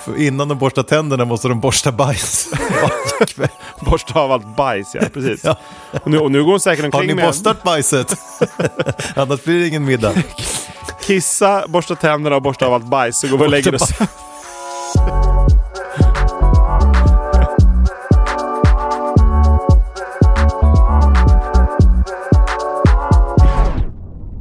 För innan de borstar tänderna måste de borsta bajs. varje kväll. Borsta av allt bajs, ja precis. Ja. Och, nu, och nu går hon säkert Har omkring ni med borstat bajset? Annars blir det ingen middag. kissa, borsta tänderna och borsta av allt bajs. Så går vi och lägger oss.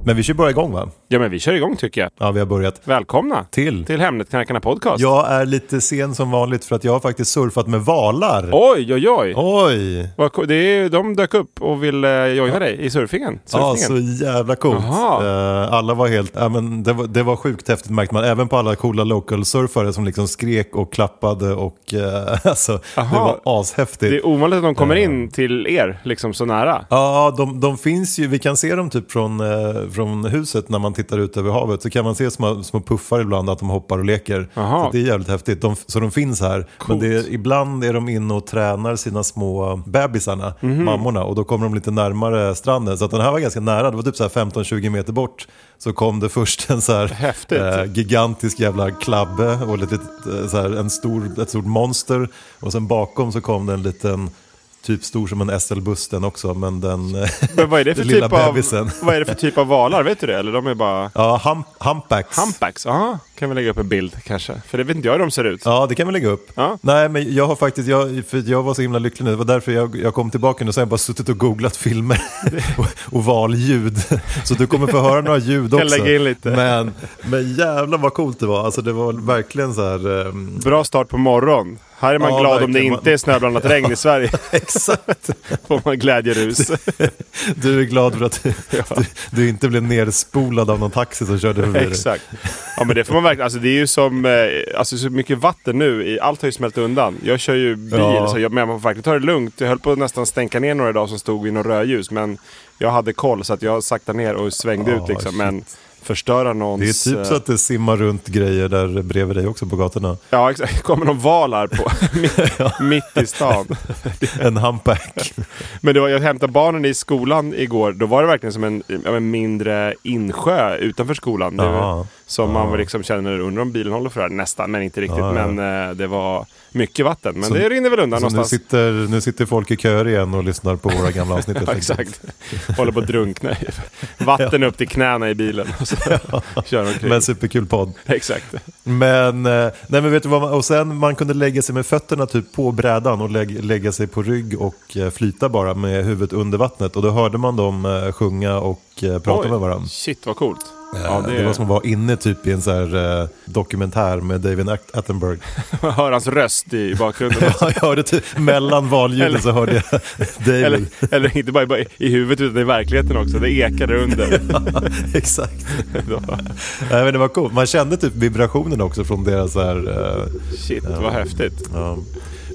Men vi kör bara igång va? Ja men vi kör igång tycker jag. Ja, vi har börjat. Välkomna Till. till Hemnetknarkarna podcast. Jag är lite sen som vanligt för att jag har faktiskt surfat med valar. Oj, oj, oj. Oj! Vad Det är, de dök upp och ville joina dig i surfingen. Ja, surfingen. så jävla coolt. Eh, alla var helt, ja, men det, var, det var sjukt häftigt märkte man. Även på alla coola local surfare som liksom skrek och klappade och uh, alltså, det Aha. var ashäftigt. Det är ovanligt att de kommer in till er liksom så nära. Ja, de, de finns ju, vi kan se dem typ från, eh, från huset när man tittar ut över havet. Så kan man se små, små puffar ibland att de hoppar och leker. Aha. Så det är jävligt häftigt. De, så de finns här. Men det är, ibland är de inne och tränar sina små bebisarna, Mhm. mammorna. Och då kommer de lite närmare stranden. Så att den här var ganska nära, det var typ så här 15-20 meter bort. Så kom det först en så här eh, gigantisk jävla klabbe och lite, eh, så här, en stor, ett stort monster. Och sen bakom så kom det en liten Typ stor som en SL-buss den också, men den Men vad är det för lilla typ av, bebisen. vad är det för typ av valar? Vet du det? Eller de är bara Ja, hump, humpbacks. humpbacks? Aha, kan vi lägga upp en bild kanske? För det vet inte jag hur de ser ut. Ja, det kan vi lägga upp. Ja. Nej, men jag har faktiskt, jag, för jag var så himla lycklig nu, det var därför jag, jag kom tillbaka nu, och sen har jag bara suttit och googlat filmer och, och valljud. Så du kommer få höra några ljud Kan också. lägga in lite. Men, men jävlar vad coolt det var, alltså det var verkligen så här, ehm, Bra start på morgon. Här är man Ja, glad om det verkligen. inte är snöblandat regn i Sverige. exakt. Får man glädjerus. Du är glad för att du, du, du inte blev nerspolad av någon taxi som körde förbi dig. Exakt. Ja men det får man verkligen, alltså det är ju som, eh, alltså så mycket vatten nu, i, allt har ju smält undan. Jag kör ju bil, Ja. så jag, men man får verkligen ta det lugnt. Jag höll på att nästan stänka ner några dagar som stod vid något rödljus, men jag hade koll så att jag saktade ner och svängde Ja, ut liksom. shit. Men förstöra någons... Det är typ så att det simmar runt grejer där bredvid dig också på gatorna. Ja exakt, kommer någon val här på, mitt, mitt i stan. En humpback. Men det var, jag hämtade barnen i skolan igår, då var det verkligen som en, en mindre insjö utanför skolan. Ja. Som man liksom känner, undrar om bilen håller för det här. Nästan, men inte riktigt. Men eh, det var mycket vatten. Men Så- det rinner väl undan Så nu någonstans. sitter, nu sitter folk i köer igen och lyssnar på våra gamla avsnitt. Ja, exakt. Håller på att drunkna. Vatten upp till knäna i bilen. Och så kör omkring. Men superkul podd. Exakt. Men, eh, nej men vet du vad, man, och sen man kunde lägga sig med fötterna typ på brädan och lägg, lägga sig på rygg och eh, flyta bara med huvudet under vattnet. Och då hörde man dem eh, sjunga och prata Oj, med varandra. Shit vad coolt. Eh, Ja, det... det, var som att vara inne typ i en så här, eh, dokumentär med David At- Attenborough. Man hör hans röst i bakgrunden. Ja, jag hörde typ, mellan valljuden så hörde jag David. eller, eller inte bara i, i huvudet utan i verkligheten också. Det ekade under. Exakt. Nej, men det var coolt. Man kände typ vibrationen också från deras så här, eh, Shit vad häftigt. Ja.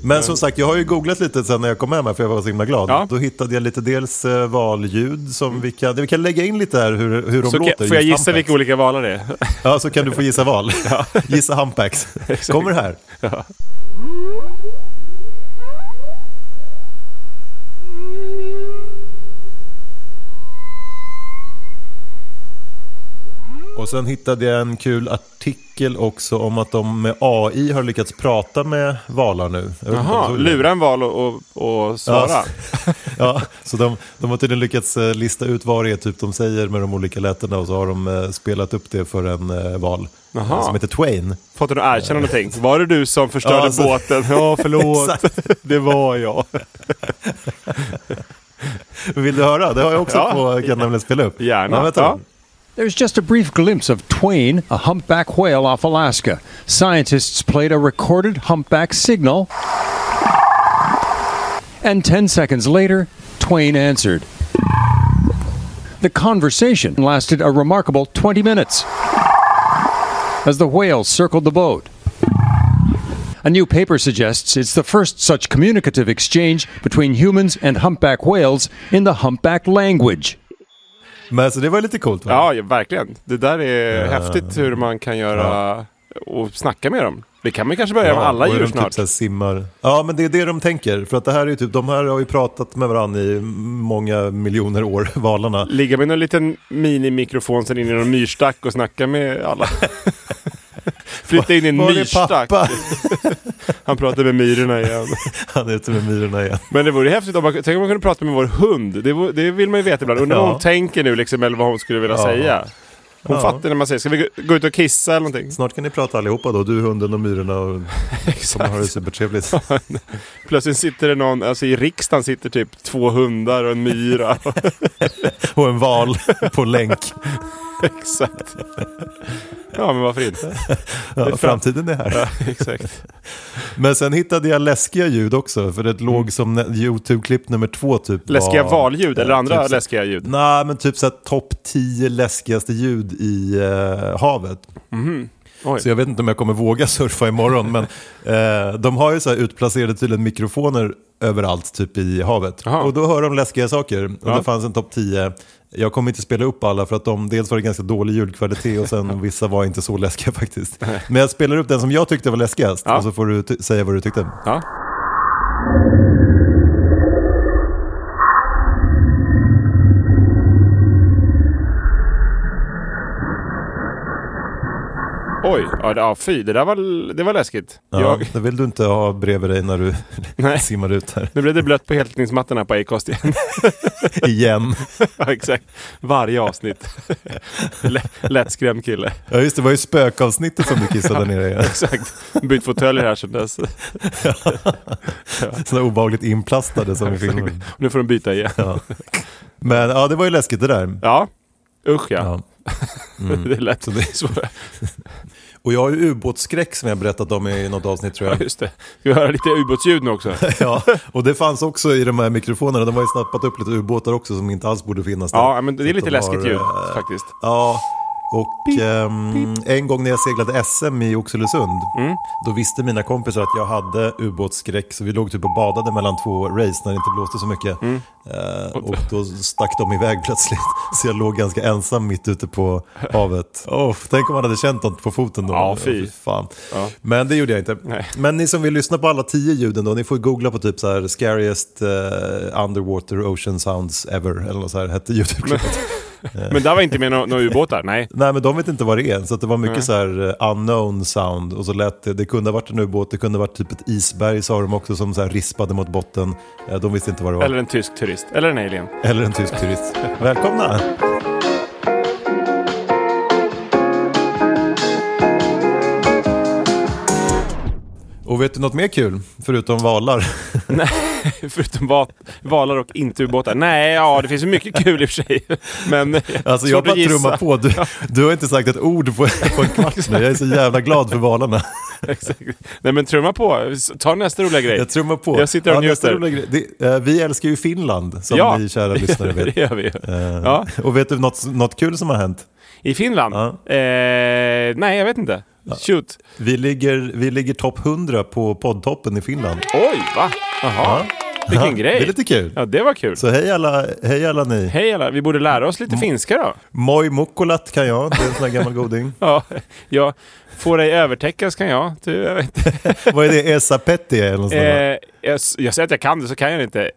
Men som sagt, jag har ju googlat lite sen när jag kom hem här för jag var så himla glad. Ja. Då hittade jag lite dels eh, valljud som vi kan, vi kan lägga in lite här hur, hur de Så låter. kan, får jag gissa vilka olika valar det är? Ja, så kan du få gissa val. Gissa humpbacks. Kommer här. Och Och sen hittade jag en kul artikel också om att de med AI har lyckats prata med valar nu. Jag Jaha, lura en val och, och, och svara. Ja, ja, så de, de har tydligen lyckats eh, lista ut vad det är typ de säger med de olika lätena och så har de eh, spelat upp det för en eh, val Jaha. eh, som heter Twain. Fått den att erkänna någonting. Var det du som förstörde Ja, så- båten? Ja, förlåt. Det var jag. Vill du höra? Det har jag också Ja. på, kan nämligen spela upp. Gärna. Ja, vänta. Ja. There's just a brief glimpse of Twain, a humpback whale off Alaska. Scientists played a recorded humpback signal. And 10 seconds later, Twain answered. The conversation lasted a remarkable 20 minutes as the whale circled the boat. A new paper suggests it's the first such communicative exchange between humans and humpback whales in the humpback language. Men så det var lite coolt va? Ja, ja, verkligen. Det där är häftigt hur man kan göra och snacka med dem. Det kan man kanske börja med alla djur de snart. Typ så simmar. Ja, men det är det de tänker. För att det här är ju typ, de här har ju pratat med varandra i många miljoner år, valarna. Ligga med någon liten minimikrofon sen in i någon myrstack och snacka med alla. Flytta in i en myrstack. Han pratar med myrorna igen. Han är ute med myrorna igen. Men det vore häftigt om man, tänk om man kunde prata med vår hund. Det, vore- det vill man ju veta ibland. Undrar vad Ja. hon tänker nu liksom, eller vad hon skulle vilja Ja. säga. Hon Ja. fattar när man säger, ska vi gå- ut och kissa eller någonting? Snart kan ni prata allihopa då, du, hunden och myrorna och kommer ha det Exakt. supertrevligt. Plötsligt sitter det någon, alltså i riksdagen sitter typ två hundar och en myra. Och en val på länk. Exakt. Ja, men varför inte? Ja, framtiden är här. Ja, exakt. Men sen hittade jag läskiga ljud också, för det låg som ne- YouTube-klipp nummer två typ. Mm. Läskiga var- valljud eller andra typ så- läskiga ljud? Nej, men typ såhär topp 10 läskigaste ljud i eh, havet. Oj. Så jag vet inte om jag kommer våga surfa imorgon, men eh, de har ju så här utplacerade tydligen mikrofoner överallt typ i havet. Jaha. Och då hör de läskiga saker. Och Ja. det fanns en topp 10. Jag kommer inte spela upp alla för att de, dels var det ganska dålig ljudkvalitet och sen vissa var inte så läskiga faktiskt. Men jag spelar upp den som jag tyckte var läskigast Ja. och så får du säga vad du tyckte. Ja. Oj, ja, ja fy, det där var, det var läskigt. Ja, Jag, Det vill du inte ha bredvid dig när du simmar ut här. nu blev det blött på heltäckningsmattorna på Acast igen. Igen. ja, exakt. Varje avsnitt. L- Lättskrämd kille. Ja just det, var ju spökavsnittet som du kissade ner i. Exakt. Bytt fåtöljer här sedan dess. Sådär obehagligt inplastade som i filmen. Nu får de byta igen. Ja. Men ja, det var ju läskigt det där. Ja, usch ja. Ja. Det lät Så det- så. Och jag har ju ubåtsskräck som jag berättat om i något avsnitt tror Ja, jag. just det. Ska vi höra lite ubåtsljud nu också? Ja, och det fanns också i de här mikrofonerna. De har ju snappat upp lite ubåtar också som inte alls borde finnas där. Ja, men det är lite de läskigt har, ljud eh, faktiskt. Ja, och ehm, en gång när jag seglade SM i Oxelösund, Mm. då visste mina kompisar att jag hade ubåtsskräck. Så vi låg typ och badade mellan två race när det inte blåste så mycket. Mm. Eh, och då stack de iväg plötsligt. Så jag låg ganska ensam mitt ute på havet. Oh, tänk om man hade känt något på foten då. Ja, fy. Fan. Ja. Men det gjorde jag inte. Nej. Men ni som vill lyssna på alla tio ljuden då, ni får googla på typ så här scariest eh, underwater ocean sounds ever. Eller något så här hette YouTube-klippet. Men där var inte med några ubåtar? Nej. Nej men de vet inte vad det är, så att det var mycket Nej. så här eh, unknown sound. Och så lät det, det kunde ha varit en ubåt, det kunde ha varit typ ett isberg sa de också som så här rispade mot botten. Eh, De visste inte vad det var. Eller en tysk turist. Eller en alien. Eller en tysk turist. Välkomna! Och vet du något mer kul? Förutom valar? Nej, förutom va- valar och inte ubåtar. Nej, ja det finns ju mycket kul i och för sig. Men Alltså jag bara trummar på. Du, du har inte sagt ett ord på, på en kvart nu. Jag är så jävla glad för valarna. Exakt. Nej men trumma på. Ta nästa roliga grej. Jag trummar på. Jag sitter och nästa njuter. Det, eh, vi älskar ju Finland, som Ja. ni kära lyssnare vet. det gör vi. Eh, Ja. Och vet du något, något kul som har hänt? I Finland? Ja. Eh, nej, jag vet inte. Shoot. Vi ligger, vi ligger topp 100 på poddtoppen i Finland. Oj, va? Jaha. Vilken Ja, grej! Det är lite kul. Ja, det var kul. Så hej alla, hej alla ni. Hej alla, vi borde lära oss lite finska då. Moi mukkulat kan jag, det är en sån här gammal goding. Ja, jag får dig övertäckas kan jag. Du, jag, vet. Vad är det? Esa Petti eller något sånt? Eh, jag, jag säger att jag kan det så kan jag det inte.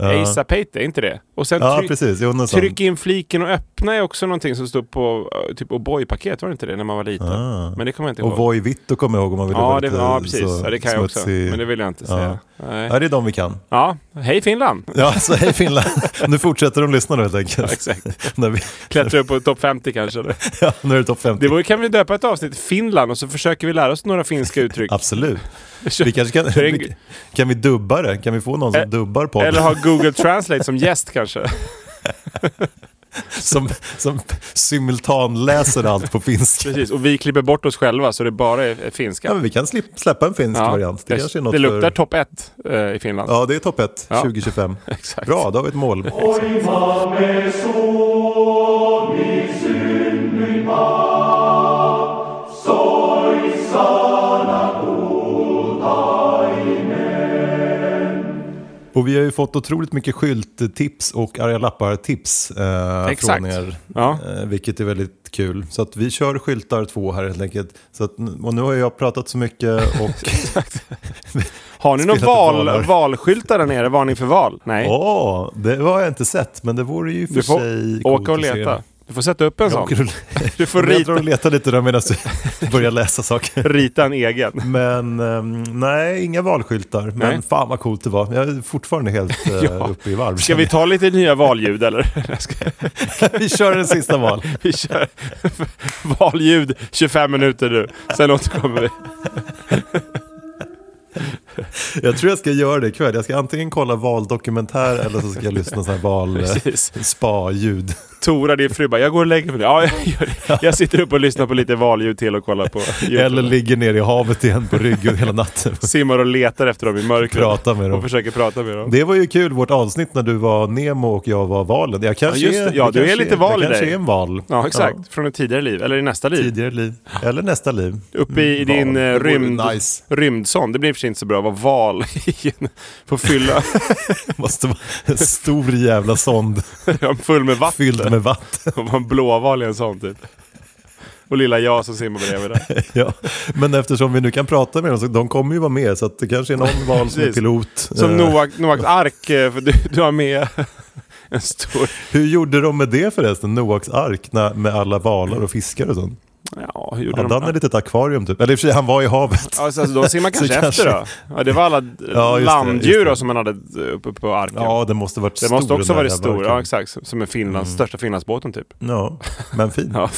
Eh, Asa Pate, är inte det? Och sen Ja, tryck, precis. Jo, någon sån. tryck in fliken och öppna är också någonting som stod på eh, typ O'boy-paket, var det inte det? När man var liten. Ah. Men det kommer jag inte Och ihåg. Voi Vitto kommer jag ihåg om man vill Ja, vara det, lite ja, precis. så Ja, det kan jag också. smutsig. Men det vill jag inte Ja. säga. Nej. Ja, det är de vi kan. Ja, hej Finland! Ja, så hej Finland. Nu fortsätter de lyssna då helt enkelt. Ja, exakt. när, vi, Klättra upp på topp 50 kanske. Ja, nu är det topp 50. Det kan vi döpa ett avsnitt Finland och så försöker vi lära oss några finska uttryck. Absolut. Vi kanske kan, vi, kan vi dubba det? Kan vi få någon som Eh, dubbar podden? Eller ha Google Translate som gäst kanske. Som, som simultanläser allt på finska. Precis, och vi klipper bort oss själva så det bara är, finska. Ja, men vi kan släppa en finsk variant. Det, det, kanske är något det luktar för... topp ett eh, i Finland. Ja, det är topp 1 Ja. 2025. Exakt. Bra, då har vi ett mål. Och vi har ju fått otroligt mycket skylttips och arga lappar-tips eh, från er. Ja. Eh, vilket är väldigt kul. Så att vi kör skyltar två här helt enkelt. Så att, och nu har jag pratat så mycket och... Har ni Spelat val, valskyltar där nere? Varning för val? Nej. Åh, det har jag inte sett, men det vore ju för du får sig åka och leta. Du får sätta upp en sån. Du får Men jag rita, drar och letar lite då medan du börjar läsa saker. rita en egen. Men ehm, nej, inga valskyltar. Men Nej. fan vad coolt det var. Jag är fortfarande helt uh, Ja. uppe i varv. Ska vi ta lite nya valljud eller? Vi kör en sista val. Vi kör valljud 25 minuter nu. Sen återkommer vi. Jag tror jag ska göra det ikväll. Jag ska antingen kolla valdokumentär eller så ska jag lyssna på sån Tora, din fru bara, jag går och lägger mig. Ja, jag det. Jag sitter upp och lyssnar på lite valljud till och kollar på YouTube. Eller ligger ner i havet igen på ryggen hela natten. Simmar och letar efter dem i mörkret. Prata med Och dem. försöker prata med dem. Det var ju kul, vårt avsnitt när du var Nemo och jag var valen. Jag kanske Ja, just är, Ja, jag du är kanske lite val i Jag kanske dig. är en val. Ja, exakt. Från ett tidigare liv. Eller i nästa liv. Tidigare liv. Eller nästa liv. Uppe i Mm, din val. eh, rymd, Nice. rymdsond. Det blir och för sig inte så bra att vara val i en- på fylla. Måste vara en stor jävla sond full med vatten. fylld med vatten. Och en blåval i en sån typ. Och lilla jag som simmar bredvid där. Ja. Men eftersom vi nu kan prata med dem så de kommer ju vara med. Så att det kanske är någon val som är pilot. Som Eh, Noak, Noaks ark, eh, för du, du har med en stor... Hur gjorde de med det förresten? Noaks ark när, med alla valar och fiskar och sånt. Ja, hur gjorde Hade han de? ett litet akvarium typ? Eller i och för sig, han var i havet. Alltså, alltså, de simmar kanske efter då? Ja, det var alla Ja, det, landdjur det. då som man hade uppe på arken. Ja, det måste varit det stor måste också den varit stor, ja exakt. Som är Finlands, största Finlandsbåten typ. Ja, men fin. Ja,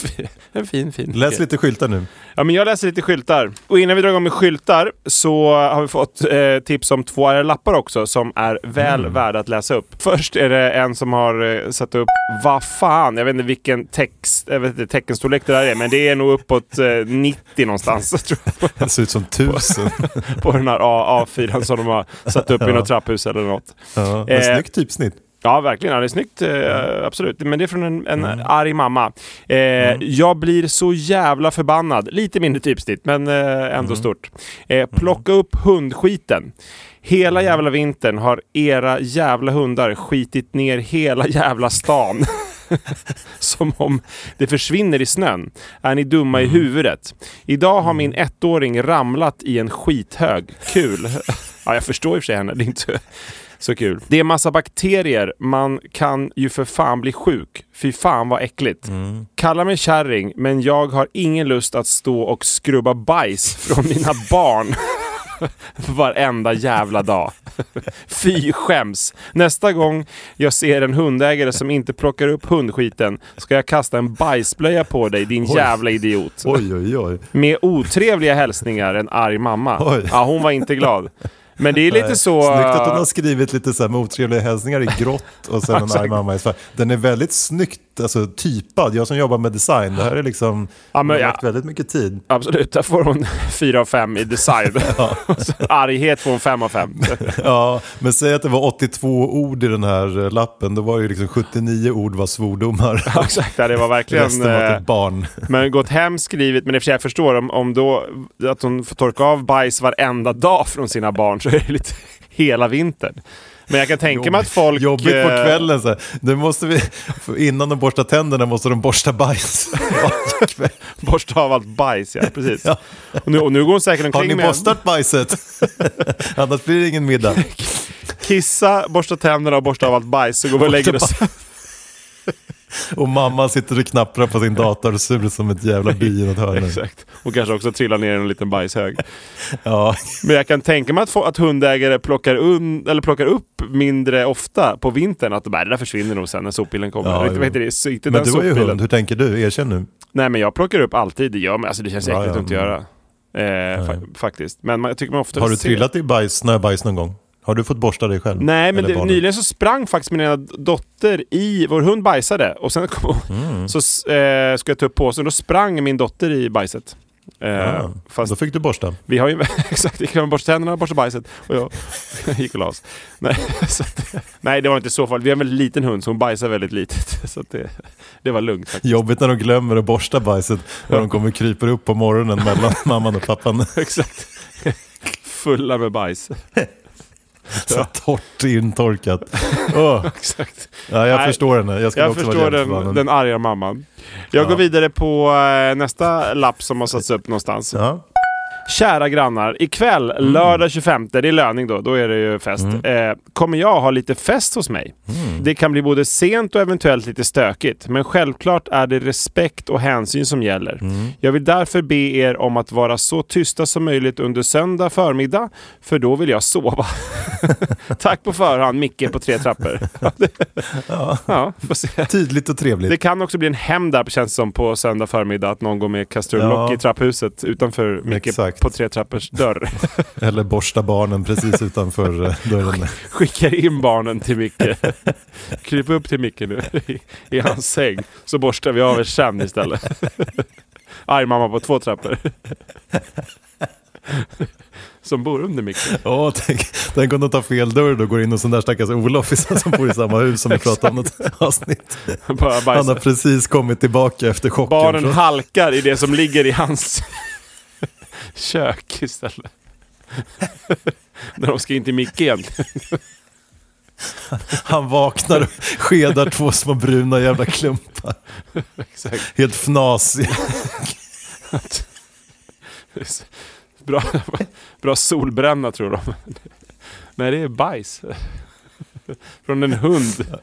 en fin, fin. Läs lite skyltar nu. Ja, men jag läser lite skyltar. Och innan vi drar igång med skyltar så har vi fått eh, tips om två lappar också som är väl Mm. värda att läsa upp. Först är det en som har eh, satt upp, vad fan, jag vet inte vilken text, jag vet inte teckenstorlek det där är, men det är nog uppåt eh, 90 någonstans tror jag, Det ser ut som tusen. på den här A- A4 som de har satt upp i något trapphus eller något. Ja, men Eh, snyggt typsnitt. Ja, verkligen. Ja, det är snyggt. Eh, absolut. Men det är från en, en Mm. arg mamma. Eh, Jag blir så jävla förbannad. Lite mindre typsnitt, men eh, ändå Mm. stort. Eh, plocka upp hundskiten. Hela Mm. jävla vintern har era jävla hundar skitit ner hela jävla stan. Som om det försvinner i snön. Är ni dumma Mm. i huvudet? Idag har min ettåring ramlat i en skithög. Kul. ja, jag förstår i och för sig henne. Det är inte så kul. Det är massa bakterier. Man kan ju för fan bli sjuk. Fy fan vad äckligt. Kalla mig kärring, men jag har ingen lust att stå och skrubba bajs från mina barn. Varenda jävla dag. Fy skäms. Nästa gång jag ser en hundägare som inte plockar upp hundskiten ska jag kasta en bajsblöja på dig din Oj. jävla idiot. Oj, oj, oj. Med otrevliga hälsningar, en arg mamma. Oj. Ja, hon var inte glad. Men det är lite så... Snyggt att hon har skrivit lite så här otrevliga hälsningar i grått och sen en arg mamma i svart. Den är väldigt snyggt alltså, typad. Jag som jobbar med design, det här är liksom... Ja, men har ja. lagt väldigt mycket tid. Absolut, där får hon fyra av fem i design. Så Arghet får hon fem av fem. Ja, men säg att det var 82 ord i den här eh, lappen, då var ju liksom 79 ord var svordomar. Ja, Exakt, ja, det var verkligen... Resten var eh, till barn. Men gått hem skrivit, men i och för sig jag förstår om, om då att hon får torka av bajs varenda dag från sina barn lite hela vintern. Men jag kan tänka mig att folk... Jobbigt på eh, kvällen så. Nu måste vi, innan de borstar tänderna måste de borsta bajs. Borsta av allt bajs, ja. Precis. Ja. Och, nu, och nu går hon säkert Har omkring ni med... borstat bajset? Annars blir det ingen middag. Kissa, borsta tänderna och borsta av allt bajs, så går vi och lägger oss. Och mamma sitter och knapprar på sin dator och sur som ett jävla bi i något hörn. Exakt. Och kanske också trillar ner i en liten bajshög. Ja, Men jag kan tänka mig att, få, att hundägare plockar, un, eller plockar upp mindre ofta på vintern. Att det, bara, det där försvinner nog sen när sopbilen kommer. Ja, heter det? Så inte men du har ju hund. Hur tänker du? Erkänn nu. Nej men jag plockar upp alltid. Det gör. Alltså det känns Ja, äckligt ja, att inte mm. göra. Eh, fa- faktiskt. Men man, jag tycker man ofta Har du ser- trillat i bajs, snöbajs någon gång? Har du fått borsta dig själv? Nej, men det, nyligen så sprang faktiskt min ena dotter i... Vår hund bajsade och sen kom hon, Mm. så eh, ska jag ta upp påsen. Då sprang min dotter i bajset. Eh, Ja, fast Då fick du borsta. vi har ju... exakt, gick och borstade tänderna, borstade bajset och jag gick och la oss. Nej, att, nej, det var inte så farligt. Vi har en väldigt liten hund så hon bajsar väldigt litet. Så det, det var lugnt faktiskt. Jobbigt när de glömmer att borsta bajset och de kommer kryper upp på morgonen mellan mamman och pappan. Exakt. Fulla med bajs. Så torrt intorkat. Åh. Exakt. Ja, jag Nej, förstår henne. Jag Jag förstår den, den arga mamman. Jag Ja. går vidare på eh, nästa lapp som har satts upp någonstans. Ja. Kära grannar, ikväll Mm. lördag 25, det är löning då, då är det ju fest. Eh, kommer jag ha lite fest hos mig. Mm. Det kan bli både sent och eventuellt lite stökigt, men självklart är det respekt och hänsyn som gäller. Mm. Jag vill därför be er om att vara så tysta som möjligt under söndag förmiddag, för då vill jag sova. Tack på förhand, Micke på tre trappor. Ja. ja. Tydligt och trevligt. Det kan också bli en hem där känns det som på söndag förmiddag att någon går med kastrullock Ja. i trapphuset utanför Micke Exakt. på tre trappors dörr. Eller borsta barnen precis utanför eh, dörren. Skickar in barnen till Micke. Kryp upp till Micke nu i, i hans säng. Så borstar vi av er sen istället. Arg mamma på två trappor. Som bor under Micke. Åh, tänk, tänk om de tar fel dörr och går in hos den där stackars Olof som bor i samma hus som vi pratade om något avsnitt. Han har precis kommit tillbaka efter chocken. Barnen halkar i det som ligger i hans kök istället. När de ska in till Micke igen. Han vaknar och skedar två små bruna jävla klumpar. Exakt. Helt fnasig. Bra, bra solbränna tror de. Nej, det är bajs. Från en hund.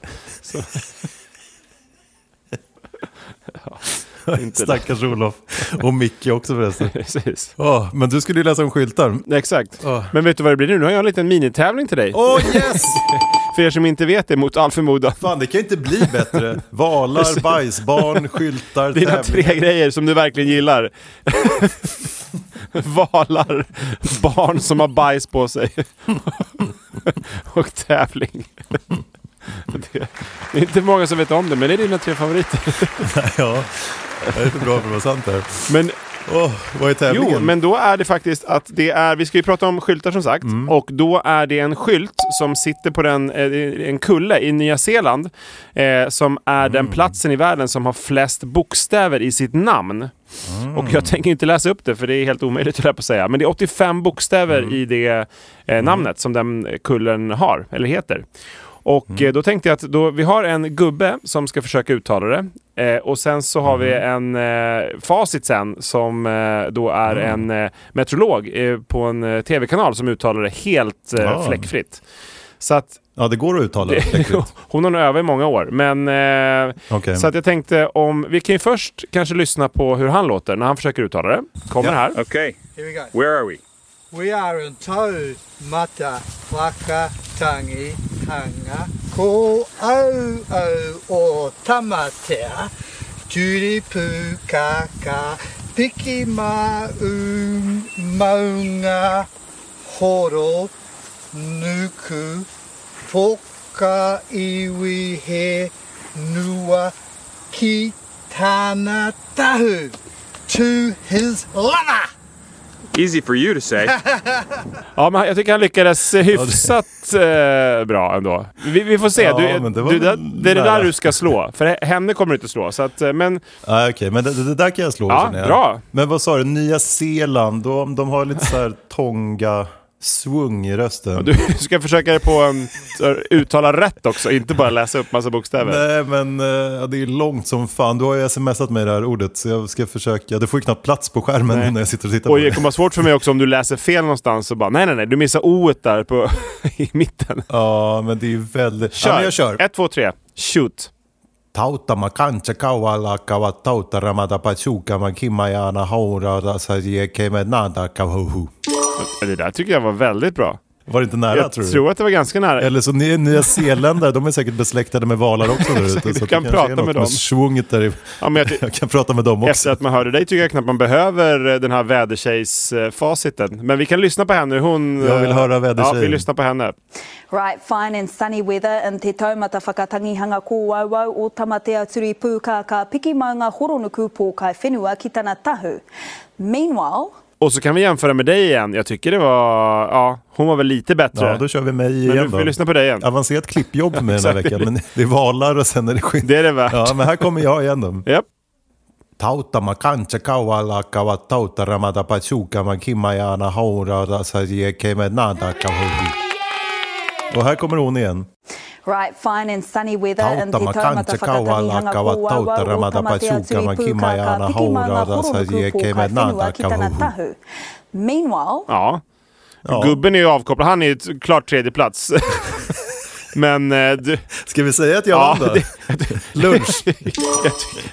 Ja, inte Stackars Olof. Och Micke också förresten. Precis. Åh, men du skulle ju läsa om skyltar. Exakt. Åh. Men vet du vad det blir nu? Nu har jag en liten minitävling till dig. Åh yes! För er som inte vet det, mot all förmodan. Fan, det kan inte bli bättre. Valar, bajsbarn, skyltar, Dina tävling. tre grejer som du verkligen gillar. Valar, barn som har bajs på sig och tävling. Det det är inte många som vet om det, men det är dina tre favoriter. Ja, det är för bra för att vara sant här. Men Åh, vad är tävlingen? jo, men då är det faktiskt att det är, vi ska ju prata om skyltar som sagt, Mm. och då är det en skylt som sitter på den, eh, en kulle i Nya Zeeland, eh, som är Mm. den platsen i världen som har flest bokstäver i sitt namn. Mm. Och jag tänker inte läsa upp det för det är helt omöjligt att på säga. Men det är 85 bokstäver Mm. i det eh, namnet som den kullen har, eller heter. Och Mm. eh, då tänkte jag att då, vi har en gubbe som ska försöka uttala det. Eh, och sen så har vi Mm. en eh, facit sen som eh, då är Mm. en eh, meteorolog eh, på en eh, tv-kanal som uttalar det helt eh, Ja. fläckfritt. Så att Ja, det går att uttala det. fläckfritt. hon har nog övat i många år. Men eh, Okej. så att jag tänkte om, vi kan ju först kanske lyssna på hur han låter när han försöker uttala det. Kommer här. Okay, Here we go. where are we? We are in Tau Mata Waka Tangi Hanga Ko Au Au O Tamatea Turipu Kaka Piki Ma Un Maunga Horo Nuku Poka Iwi He Nua Ki Tana Tahu to his lover. Easy for you to say. Ja, men jag tycker han lyckades hyfsat eh, bra ändå. Vi, vi får se. Ja, du, det du, det, väl det är det där du ska slå. För he- henne kommer du inte slå. Så att, eh, men Ah, Okej, men det, det där kan jag slå Ja, bra. Men vad sa du, Nya Zeeland, de, de har lite så här Tonga svung i rösten. Du ska försöka på en, uttala rätt också, inte bara läsa upp massa bokstäver. Nej, men eh, det är långt som fan. Du har ju smsat mig det här ordet, så jag ska försöka. Det får ju knappt plats på skärmen Nej. när jag sitter och tittar Och på det det. kommer vara svårt för mig också om du läser fel någonstans och bara nej nej nej, du missar o där på, i mitten. Ja, men det är ju väldigt... Kör! Ja, jag kör. Ett, två, tre. Shoot! Tauta makancha kauala kawa tauta ramada pachuka makimajana haura saje kemenada kahuhu. Det där tycker jag var väldigt bra. Var det inte nära Jag tror du? tror att det var ganska nära. Eller så ni Nya Zeeländare, de är säkert besläktade med valar också där ute. Du kan prata med dem. svunget där i... Ja, men jag Jag kan prata med dem Efter också. att man hörde dig tycker jag knappt man behöver eh, den här vädertjejs-faciten. Men vi kan lyssna på henne. Hon, Jag vill eh, höra vädertjejen. Ja, vi lyssnar på henne. Right, fine and sunny weather and te taumata whakatangihanga ko wauau o tamatea turi pūka ka piki maunga horonuku pō kai whenua ki tana tahu. Meanwhile, Och så kan vi jämföra med dig igen. Jag tycker det var... Ja, hon var väl lite bättre. Ja, då kör vi mig men igen nu får då. vi lyssna på dig igen. Avancerat klippjobb med den här veckan, men det är valar och sen är det skit. Det är det värt. Ja, men här kommer jag igen då. Japp. Tauta makancha kauala kawa tauta ramada pachuka makimajana haura saje kemenada kahuhu. Och här kommer hon igen. Right, fine and sunny weather and Tauta te taumata makancha kauala whakatangihanga kawa ko tauta wauau o ramada tamatea pachuka turi pūka makimajana ka piki maunga haura saje horonuku pō kai kemenada whenua ki tana kahuhu. tahu. Meanwhile, Ja. Ja. Gubben är ju avkopplad. Han är ju klart tredje plats. Men eh, du, Ska vi säga att jag Ja, vann då? det- Lunch.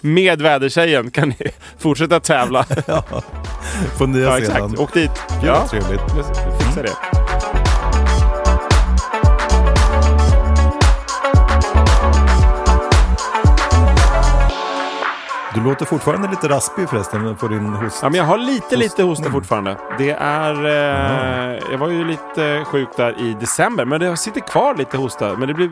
med vädertjejen kan ni fortsätta tävla. På Nya Ja, Zeeland. exakt. Åk dit. Ja, trevligt. vi fixar det. Du låter fortfarande lite raspig förresten på din host. Ja, men jag har lite, lite hosta fortfarande. Det är... Eh, jag var ju lite sjuk där i december, men det sitter kvar lite hosta. Men det blir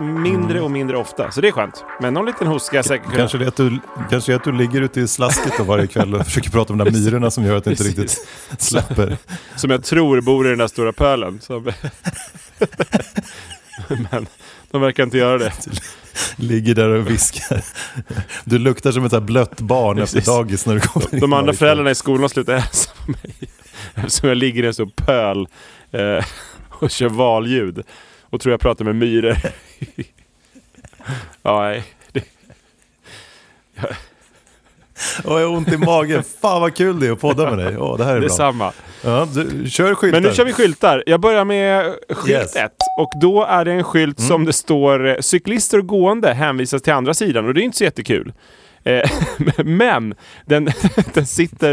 mindre och mindre ofta, så det är skönt. Men någon liten host ska jag säkert kunna... Kanske det, att du, kanske att du ligger ute i slasket varje kväll och försöker prata om de där myrorna som gör att det inte riktigt släpper. Som jag tror bor i den där stora pölen. Men de verkar inte göra det. Ligger där och viskar. Du luktar som ett så här blött barn efter Precis. dagis när du kommer in De andra föräldrarna i skolan slutar hälsa på mig. Eftersom jag ligger i en stor pöl eh, och kör valljud. Och tror jag pratar med myror. ja, nej. Det, Åh, jag har ont i magen. Fan vad kul det är att podda med dig. Åh, det här är det är bra. Ja, du, kör skyltar. Men nu kör vi skyltar. Jag börjar med skylt Yes. 1. Och då är det en skylt som det står eh, cyklister och gående hänvisas till andra sidan. Och det är inte så jättekul. Eh, Men den, den sitter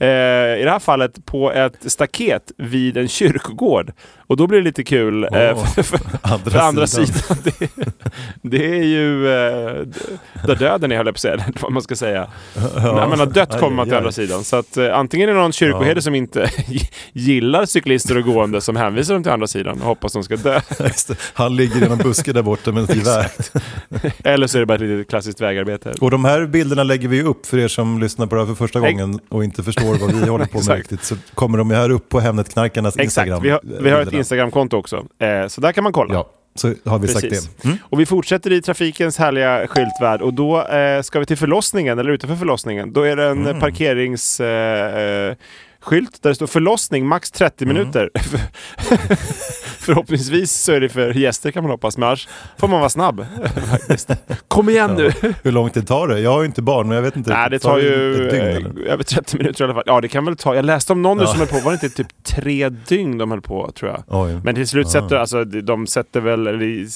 eh, i det här fallet på ett staket vid en kyrkogård. Och då blir det lite kul eh, Åh, för, för, andra för andra sidan. sidan. Det, det är ju eh, där döden är höll jag på att säga, vad man ska säga. När man har dött kommer man till andra sidan. Så att eh, antingen är det någon kyrkoherde som inte gillar cyklister och gående som hänvisar dem till andra sidan och hoppas de ska dö. Han ligger i någon buske där borta med ett gevär. Eller så är det bara ett litet klassiskt vägarbete. Och de här bilderna lägger vi upp för er som lyssnar på det här för första Ex- gången och inte förstår vad vi håller på med riktigt. Så kommer de här upp på Hemnetknarkarnas Instagram. Exakt, vi har, vi har ett. Instagramkonto också. Eh, så där kan man kolla. Ja, så har vi sagt Precis. det. Mm. Och vi fortsätter i trafikens härliga skyltvärld och då eh, ska vi till förlossningen, eller utanför förlossningen. Då är det en Mm. parkerings... Eh, eh, skylt där det står förlossning max 30 Mm. minuter. Förhoppningsvis så är det för gäster kan man hoppas, men annars får man vara snabb. Kom igen nu! Hur lång tid tar det? Jag har ju inte barn, men jag vet inte. Nej, det Tar tar ju dygn, över 30 minuter i alla fall. Ja, det kan väl ta. Jag läste om någon nu Ja. som höll på, var det inte typ tre dygn de höll på, tror jag. Oj. Men till slut Ah. sätter, alltså, de sätter väl, eller,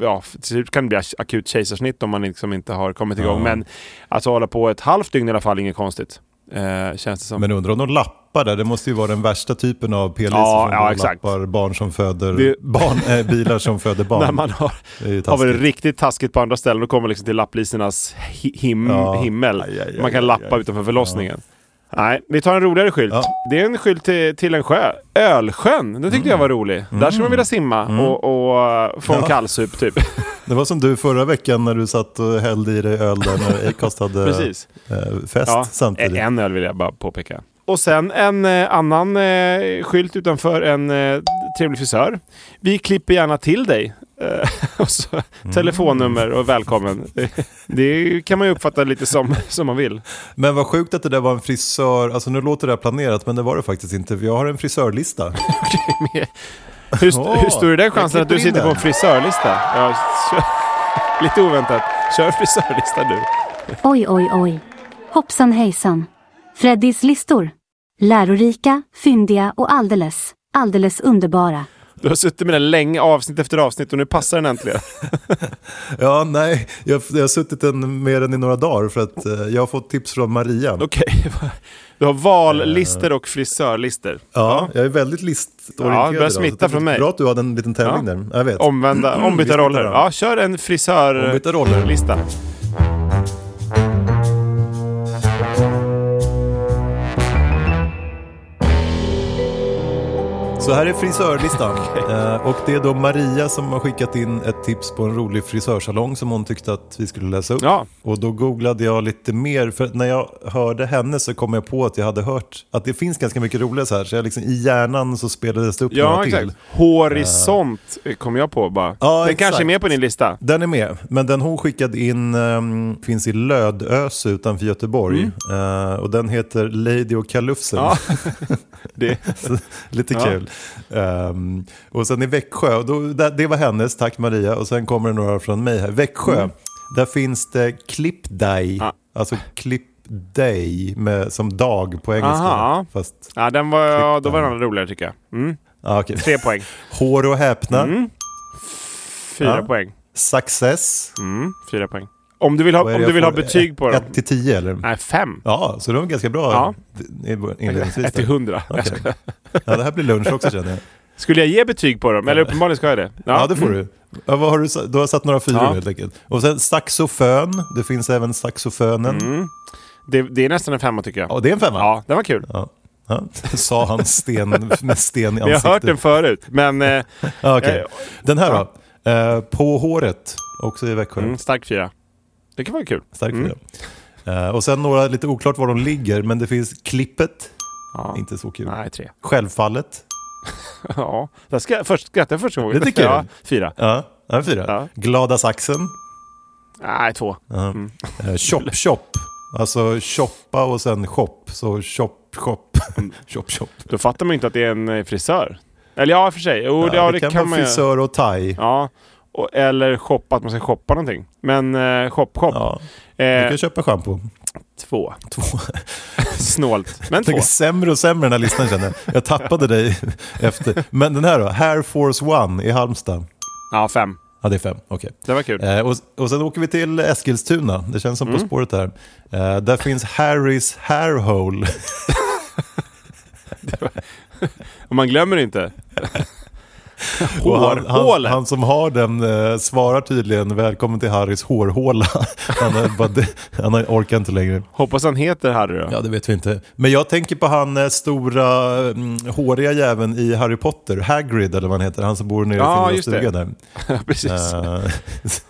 ja, till slut kan det bli akut kejsarsnitt om man liksom inte har kommit igång. Ja. Men alltså hålla på ett halvt dygn i alla fall, inget konstigt. Eh, känns det som. Men undrar om de lappar där? Det måste ju vara den värsta typen av p-liser Ja, som ja, exakt. lappar barn som föder Det- barn, äh, bilar som föder barn. När man har, det har varit riktigt taskigt på andra ställen, då kommer liksom till lapplisernas hi- him, Ja. himmel. Aj, aj, aj, man kan lappa utanför förlossningen. Nej, vi tar en roligare skylt. Ja. Det är en skylt till, till en sjö. Ölsjön, den tyckte jag var rolig. Där skulle man vilja simma och, och uh, få en Ja. kallsup typ. Det var som du förra veckan när du satt och hällde i dig öl där när Acast hade Precis. eh, fest Ja, samtidigt. en öl vill jag bara påpeka. Och sen en eh, annan eh, skylt utanför en eh, trevlig frisör. Vi klipper gärna till dig. Och så, Telefonnummer och välkommen. Det, kan man ju uppfatta lite som, som man vill. Men vad sjukt att det där var en frisör, alltså nu låter det här planerat men det var det faktiskt inte. Jag har en frisörlista. Hur, Åh, hur stor är den chansen att du sitter på en den. frisörlista? Ja, kör, lite oväntat. Kör frisörlista du. Oj, oj, oj. Hoppsan hejsan. Freddys listor. Lärorika, fyndiga och alldeles, alldeles underbara. Du har suttit med den länge, avsnitt efter avsnitt och nu passar den äntligen. Ja, nej, jag, jag har suttit den mer än i några dagar för att eh, jag har fått tips från Maria. Okej. Du har vallister och frisörlister. Ja, jag är väldigt listorienterad Ja, det börjar smitta från mig. Bra att du hade en liten tävling Ja. där. Jag vet. Omvända, Vi ombytta roller. Ja, kör en frisörlista. Så här är frisörlistan. Eh, och det är då Maria som har skickat in ett tips på en rolig frisörsalong som hon tyckte att vi skulle läsa upp. Ja. Och då googlade jag lite mer, för när jag hörde henne så kom jag på att jag hade hört att det finns ganska mycket roliga så här. Så jag liksom, i hjärnan så spelades det upp Ja, några exakt. till. Horisont kom jag på bara. Ja, Den kanske är exakt. med på din lista. Den är med, men den hon skickade in ehm, finns i Lödöse utanför Göteborg. Eh, och den heter Lady och Kalufsen. Mm. Ja. Det, Så, lite kul. Ehm, och sen i Växjö, och då, det, var hennes, tack Maria. Och sen kommer det några från mig här. Växjö, där finns det Clip Day. Mm. Ja. Alltså Clip Day med, som dag på engelska. Aha. Fast, ja, den var, ja, då var den roligare tycker jag. Mm. ah, okej. Tre poäng. Hår och häpna. Mm. Fyra Ja. poäng. Success. Mm. Fyra poäng. Om du vill ha, är om du vill ha betyg på dem? 1 till 10 eller? Nej, fem. Ja, så det var ganska bra Ja. inledningsvis. Ett till där. hundra. Okej. Ja, det här blir lunch också känner jag. Skulle jag ge betyg på dem? Eller uppenbarligen ska jag det. Ja, det får du. Ja, vad har du, du har satt några fyror Ja. helt enkelt. Och sen saxofön. Det finns även saxofönen. Mm. Det, det är nästan en femma tycker jag. Ja, det är en femma. Ja, den var kul. Ja. Ja. Sa han sten, med sten i Men jag har ansiktet. hört den förut. Men eh, Ja, okej. Eh, Den här då. Eh, på håret. Också i Växjö. mm, stark fyra. Det kan vara kul. Stark Mm. Eh, och sen några, lite oklart var de ligger, men det finns klippet. Ja. Inte så kul. Nej, tre. Självfallet. Ja, jag ska, först, skrattade jag första gången. Det tycker. Ja, fyra. Ja, ja fyra. Ja. Glada saxen. Nej, två. Ja. Mm. Eh, chop chop. Alltså shoppa och sen shop. Så shop. Mm. shop shop. Då fattar man inte att det är en eh, frisör. Eller ja, för sig. Jo, det, ja, det, kan, kan, vara man frisör och thai. Ja. Och, eller shoppa, att man ska shoppa någonting. Men eh, shop, shop. Ja. Du Eh, kan köpa schampo. två. Två. Snålt. Men Det två. är sämre och sämre den här listan känner jag. Jag tappade dig efter. Men den här då? Hair Force One i Halmstad. Ja, fem. Ja, det är fem. Okej. Det var kul. Eh, och, och sen åker vi till Eskilstuna. Det känns som På Mm. spåret här. Eh, där finns Harrys Hairhole. Och man glömmer inte. Han, han, han som har den eh, svarar tydligen välkommen till Harrys hårhåla. Han, bara, det- han orkar inte längre. Hoppas han heter Harry då. Ja, det vet vi inte. Men jag tänker på han eh, stora mm, håriga jäveln i Harry Potter, Hagrid eller vad han heter, han som bor nere i just stuga där. Precis. Eh,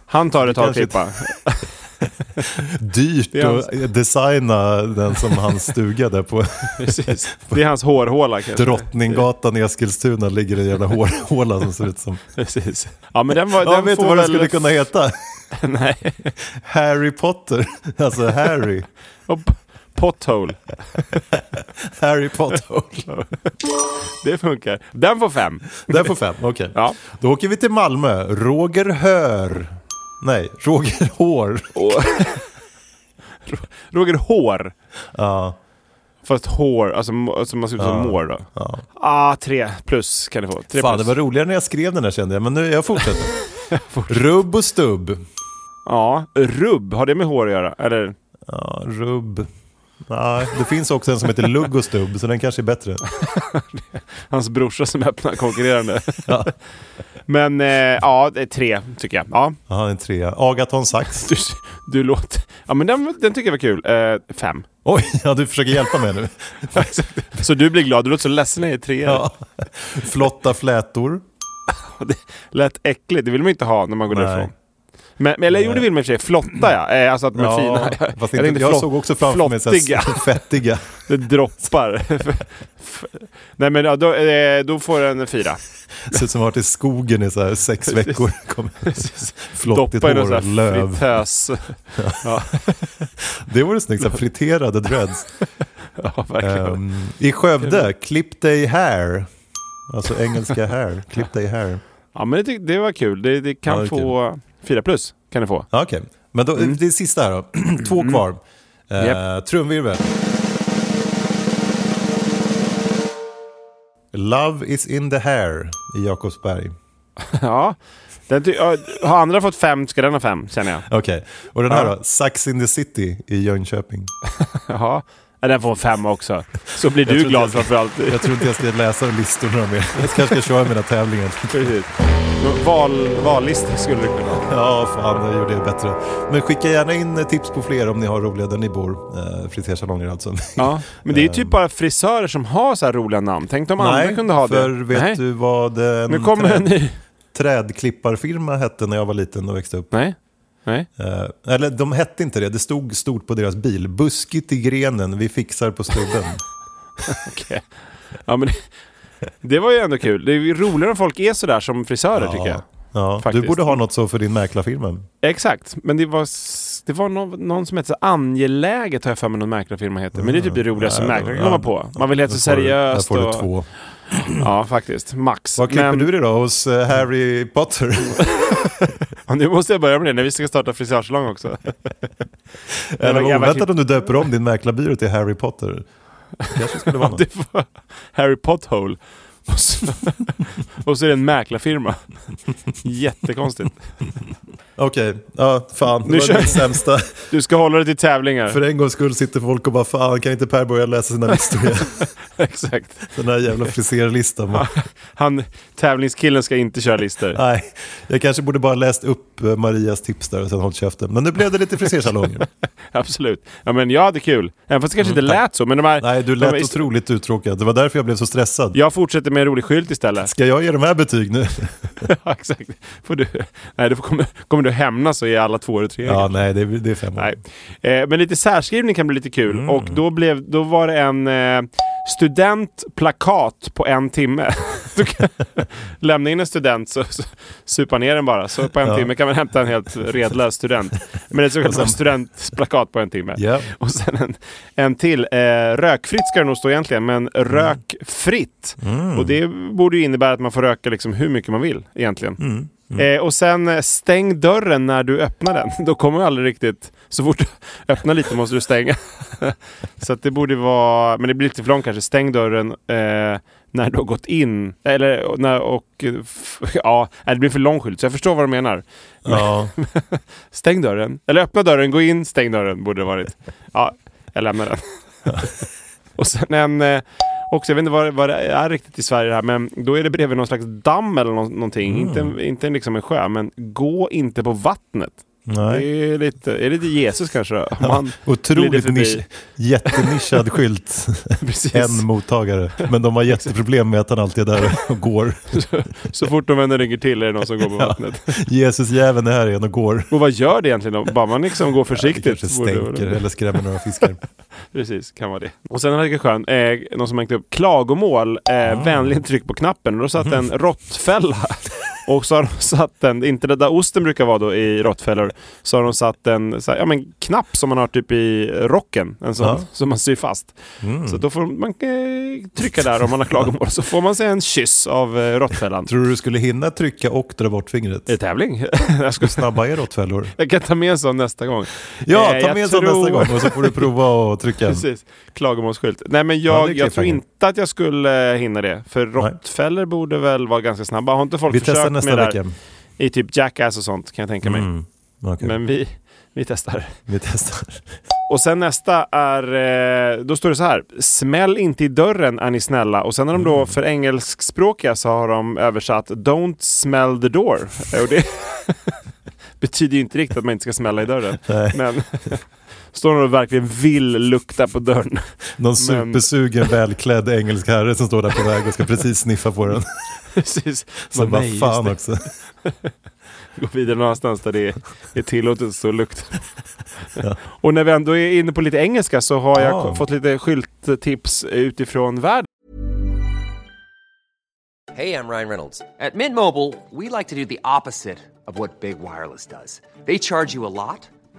Han tar ett tag klippa. Dyrt hans- att designa den som hans stuga där på Precis. Det är hans hårhåla kanske. Drottninggatan i Eskilstuna ligger en jävla hårhåla som ser ut som... Precis. Ja, men den var... Ja, den vet du vad den skulle kunna heta? Nej. Harry Potter. Alltså Harry. Och Pothole. Harry Potter. Det funkar. Den får fem. Den får fem, okej. Ja. Då åker vi till Malmö. Roger Hör. Nej, Roger Hår. Roger Hår. Ja, Fast hår, alltså, mo- alltså man ser ut som Ja. mår då. ja. Ah, tre plus kan du få. Tre Fan, det plus. var roligare när jag skrev den här kände jag, men nu jag fortsätter. Rubb och stubb. Ja, rubb. Har det med hår att göra? Eller? Ja, rubb. Nej, det finns också en som heter Lugg och stubb, så den kanske är bättre. Hans brorsa som öppnar konkurrerande. Ja. Men eh, ja, det är tre tycker jag. Ja, Ja, en trea. Agaton Sax. du, du låter... Ja, men den, den tycker jag var kul. Eh, fem. Oj, ja, du försöker hjälpa mig nu. Så du blir glad. Du låter så ledsen när jag är tre. Ja. Flotta flätor. Det lät äckligt. Det vill man inte ha när man går Nej. därifrån. Men, eller gjorde vi med för sig, flotta ja. Eh, alltså att de är ja, fina. Fast inte, jag, jag såg också framför mig flottiga. fettiga. det droppar. Nej men då, eh, då får den en fyra. Ser ut som har varit i skogen i så här sex veckor. Flottigt Doppa hår och löv. Fritös. Ja. det vore snyggt, så här friterade dreads. ja, verkligen. Um, I Skövde, klipp dig här. Alltså engelska här, klipp dig här. Ja men det, det var kul, det, det kan ja, det få... Kul 4 plus kan du få. Okej, okay. men då, mm. det sista här då. Två mm. kvar. Mm. Uh, yep. Trumvirvel. Love is in the hair i Jakobsberg. ja, den har andra fått fem ska den ha fem känner jag. Okej, okay. och den här ja. då? Sax in the city i Jönköping. ja. Ja, den får en femma också. Så blir du glad jag- framförallt. Jag tror inte jag ska läsa listorna mer. Jag kanske ska köra mina tävlingar. Precis. Val, vallista skulle du kunna ha. Ja, fan, jag gjorde det bättre. Men skicka gärna in tips på fler om ni har roliga där ni bor. Eh, frisersalonger alltså. Ja, men det är ju typ bara frisörer som har så här roliga namn. Tänk om andra kunde ha för det. vet Nej. du vad en Nu kommer en ny. trädklipparfirma hette när jag var liten och växte upp? Nej. Nej. Eh, eller de hette inte det, det stod stort på deras bil. Buskigt i grenen, vi fixar på stubben. Okej. Ja, men det, det var ju ändå kul. Det är roligare om folk är sådär som frisörer tycker jag. Ja, du Faktiskt. borde ha något så för din mäklarfirma. Exakt, men det var, det var någon, någon som hette så Angeläget har jag för mig någon mäklarfirma heter. Men det är typ det roligaste Ja, mäklare kan ja. komma på. Man vill heta du- seriöst Där får du och... två. Ja, faktiskt. Max. Var klipper Men- du det då? Hos eh, Harry Potter? Ja, nu måste jag börja med det när vi ska starta frisörsalong också. Var oväntat om du döper om din mäklarbyrå till Harry Potter? kanske skulle vara något. var Harry Pothole. Och så, och så är det en mäklarfirma. Jättekonstigt. Okej, ja fan. Det Nu var kör- det sämsta. Du ska hålla dig till tävlingar. För en gångs skull sitter folk och bara fan kan inte Per börja läsa sina listor igen? Exakt. Den här jävla friserlistan. Han, tävlingskillen ska inte köra listor. Nej, jag kanske borde bara läst upp eh, Marias tips där och sen hållit käften. Men nu blev det lite frisersalonger. Absolut. Ja, men jag hade kul. Även fast det kanske inte Mm, tack. lät så. Men de här, Nej, du de lät här- otroligt uttråkad. Det var därför jag blev så stressad. Jag fortsätter med en rolig skylt istället. Ska jag ge de här betyg nu? ja, exakt. Får du, nej, då kommer, kommer du hämnas och ge alla två eller tre. Ja, nej, det är, det är fem år. Nej. Eh, men lite särskrivning kan bli lite kul. Mm. Och då, blev, då var det en eh, studentplakat på en timme. Du kan lämna in en student så, så supa ner den bara. Så på en Ja. timme kan man hämta en helt redlös student. Men det är så Och sen- studentplakat på en timme. Ja. Och sen en, en till. Eh, rökfritt ska det nog stå egentligen, men rökfritt. Mm. Och det borde ju innebära att man får röka liksom hur mycket man vill egentligen. Mm. Eh, och sen eh, stäng dörren när du öppnar den. Då kommer du aldrig riktigt... Så fort du öppnar lite måste du stänga. så det borde vara... Men det blir lite för långt kanske. Stäng dörren eh, när du har gått in. Eller när och... Ja, det blir för lång skylt. Så jag förstår vad du menar. Ja. stäng dörren. Eller öppna dörren, gå in, stäng dörren borde det varit. Ja, jag lämnar den. och sen en... Eh, också, jag vet inte vad, vad det är riktigt i Sverige det här, men då är det bredvid någon slags damm eller nå- någonting. Mm. Inte, inte liksom en sjö, men gå inte på vattnet. Nej. Det är lite, är det lite Jesus kanske då? Man glider Otroligt nisch, jättenischad skylt. En mottagare. Men de har jätteproblem med att han alltid är där och går. Så fort de vänder ryggen till är det någon som går på Ja. vattnet. Jesus-jäveln är här igen och går. Och vad gör det egentligen då? Bara man liksom går försiktigt. Det kanske stänker eller skrämmer några fiskar. Precis, kan vara det. Och sen det skön, eh, någon som hängt upp klagomål, eh, vänligen tryck på knappen. Och då satt en råttfälla. Och så har de satt en, inte det där osten brukar vara då i råttfällor, så har de satt en så här, ja, men knapp som man har typ i rocken, en sån Ja. som man syr fast. Mm. Så då får man eh, trycka där om man har klagomål, så får man sig en kyss av eh, råttfällan. Tror du du skulle hinna trycka och dra bort fingret? Det tävling? jag, ska, Hur snabba är råttfällor? jag kan ta med en sån nästa gång. Ja, Eh, ta med en sån tror- nästa gång och så får du prova att trycka. Precis. Klagomålsskylt. Nej men Ja, jag, är jag tror inte att jag skulle eh, hinna det. För råttfällor borde väl vara ganska snabba. Har inte folk Vi testar försökt nästa med det där i typ Jackass och sånt kan jag tänka mig. Mm. Okej, Men vi, vi testar. vi testar. Och sen nästa är, eh, då står det så här. Smäll inte i dörren är ni snälla. Och sen har de då Mm. för engelskspråkiga så har de översatt Don't smell the door. Eh, Och det betyder ju inte riktigt att man inte ska smälla i dörren. Nej. Men står någon och verkligen vill lukta på dörren. Någon Men- supersugen välklädd engelsk herre som står där på väg och ska precis sniffa på den. Precis. Så Men bara nej, fan också. gå vidare någonstans där det är, tillåtet att stå och lukta. Och när vi ändå är inne på lite engelska så har jag Ja. fått lite skylttips utifrån världen. Hey, I'm Ryan Reynolds. At Mint Mobile, we like to do the opposite of what Big Wireless does. They charge you a lot,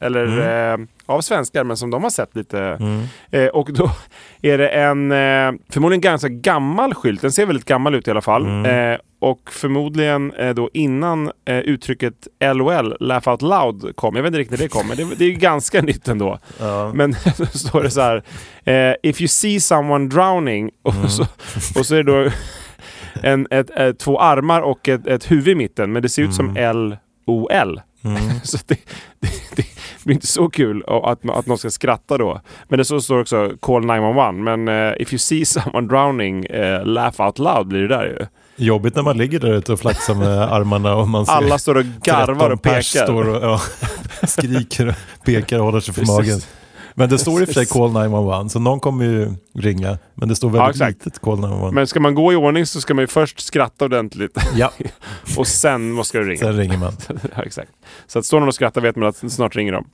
Eller eh, av svenskar, men som de har sett lite. Mm. Eh, och då är det en eh, förmodligen ganska gammal skylt. Den ser väldigt gammal ut i alla fall. Mm. Eh, och förmodligen eh, då innan eh, uttrycket LOL, Laugh Out Loud, kom. Jag vet inte riktigt när det kom, men det, det är ganska nytt ändå. Ja. Men då står det så här. If you see someone drowning. Och, Mm. så, och så är det då en, ett, ett, två armar och ett, ett huvud i mitten. Men det ser ut som L-O-L. Mm. så det, det, det blir inte så kul att, att någon ska skratta då. Men det så står också Call 911. Men eh, if you see someone drowning, eh, laugh out loud blir det där ju. Jobbigt när man ligger där ute och flaxar med armarna och man ser Alla står och garvar 13 och pekar. Står och, ja, skriker och pekar och håller sig för Precis. magen. Men det står i och för sig call 911 så någon kommer ju ringa. Men det står Ja, väldigt exakt. litet call 911. Men ska man gå i ordning så ska man ju först skratta ordentligt. Ja. och sen måste du ringa. Sen ringer man. ja, exakt. Så att står någon och skrattar vet man att snart ringer de.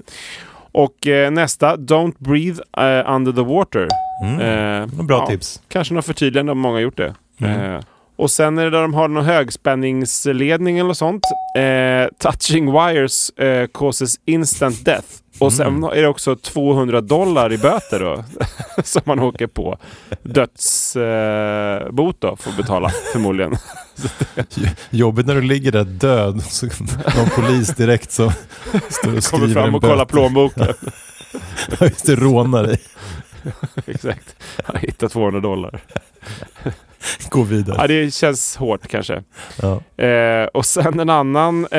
Och eh, nästa, Don't breathe eh, under the water. Mm. Eh, Bra tips. Kanske något förtydligande om många har gjort det. Mm. Eh, och sen är det där de har någon högspänningsledning eller sånt. Eh, touching wires eh, causes instant death. Och sen Mm. är det också 200 dollar i böter då. som man åker på. Dödsbot eh, då, får betala förmodligen. Jobbigt när du ligger där död. Så någon polis direkt som står och skriver Kommer fram och kollar plånboken. Ja, Just det, rånar dig. Exakt. Jag hittade 200 dollar. Gå vidare. Ja, det känns hårt kanske. Ja. Eh, och sen en annan. Eh,